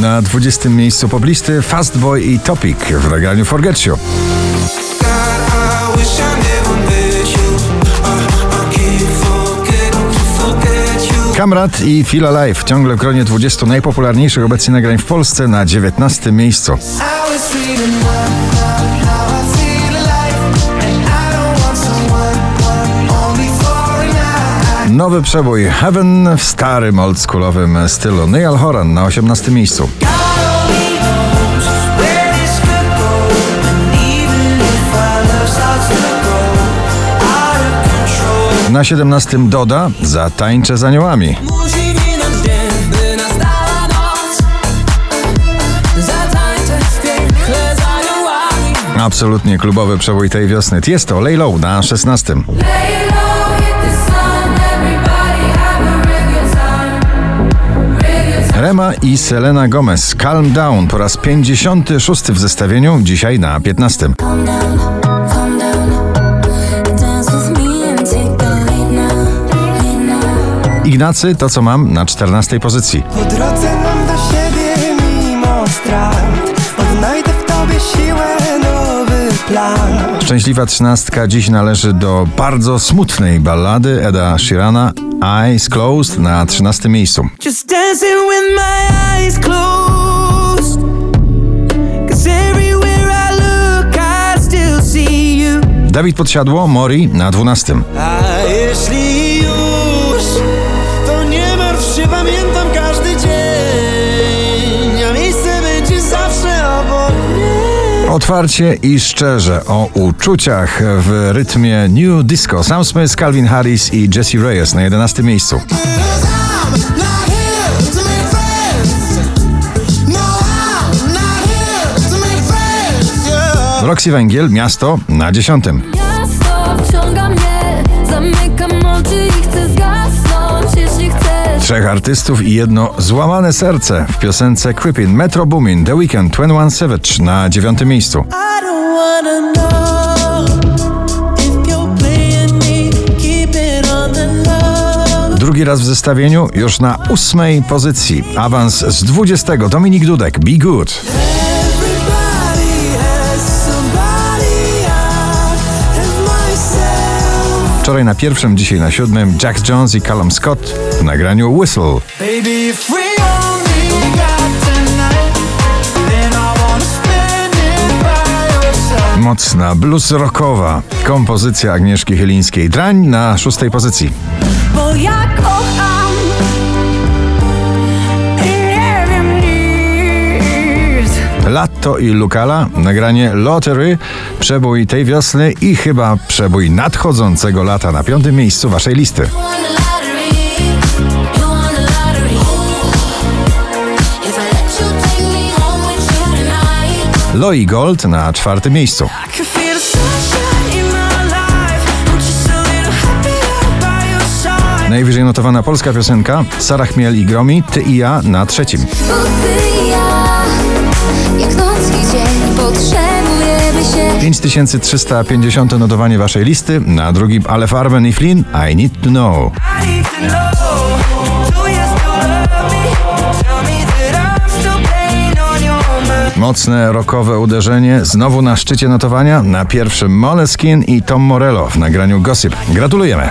Na 20 miejscu poblisty Fastboy i Topic w nagraniu Forget You. Kamrat i Feel Alive ciągle w gronie 20 najpopularniejszych obecnie nagrań w Polsce na 19 miejscu. Nowy przebój Heaven w starym oldschoolowym stylu. Neil Horan na 18 miejscu. Na 17 Doda Zatańczę z aniołami. Absolutnie klubowy przebój tej wiosny. Jest to Lay Low na 16. Rema i Selena Gomez Calm Down po raz 56 w zestawieniu, dzisiaj na 15. Ignacy to co mam na 14 pozycji. Po drodze mam do siebie mimo strat, odnajdę w tobie siłę nowy plan. Szczęśliwa trzynastka dziś należy do bardzo smutnej ballady Eda Sheerana Eyes Closed na 13 miejscu. Dawid Podsiadło, Mori na 12. A jeśli Otwarcie i szczerze o uczuciach w rytmie New Disco. Sam Smith, Calvin Harris i Jesse Reyes na 11 miejscu. Roxy Węgiel, miasto na dziesiątym. Trzech artystów i jedno złamane serce w piosence Creepin' Metro Boomin, The Weekend, 21 Savage na dziewiątym miejscu. Drugi raz w zestawieniu, już na ósmej pozycji. Awans z 20. Dominik Dudek, Be Good. Wczoraj na pierwszym, dzisiaj na siódmym Jack Jones i Callum Scott w nagraniu Whistle. Mocna, blues rockowa kompozycja Agnieszki Chylińskiej. Drań na szóstej pozycji. Latto i Lukala, nagranie Lottery, przebój tej wiosny i chyba przebój nadchodzącego lata na piątym miejscu waszej listy. Loi Gold na czwartym miejscu. Najwyżej notowana polska piosenka Sara Chmiel i Gromi, Ty i ja na trzecim. 5350 notowanie waszej listy, na drugim Ale Farben i Flynn I Need To Know. Mocne rockowe uderzenie, znowu na szczycie notowania, na pierwszym Moleskin i Tom Morello w nagraniu Gossip. Gratulujemy!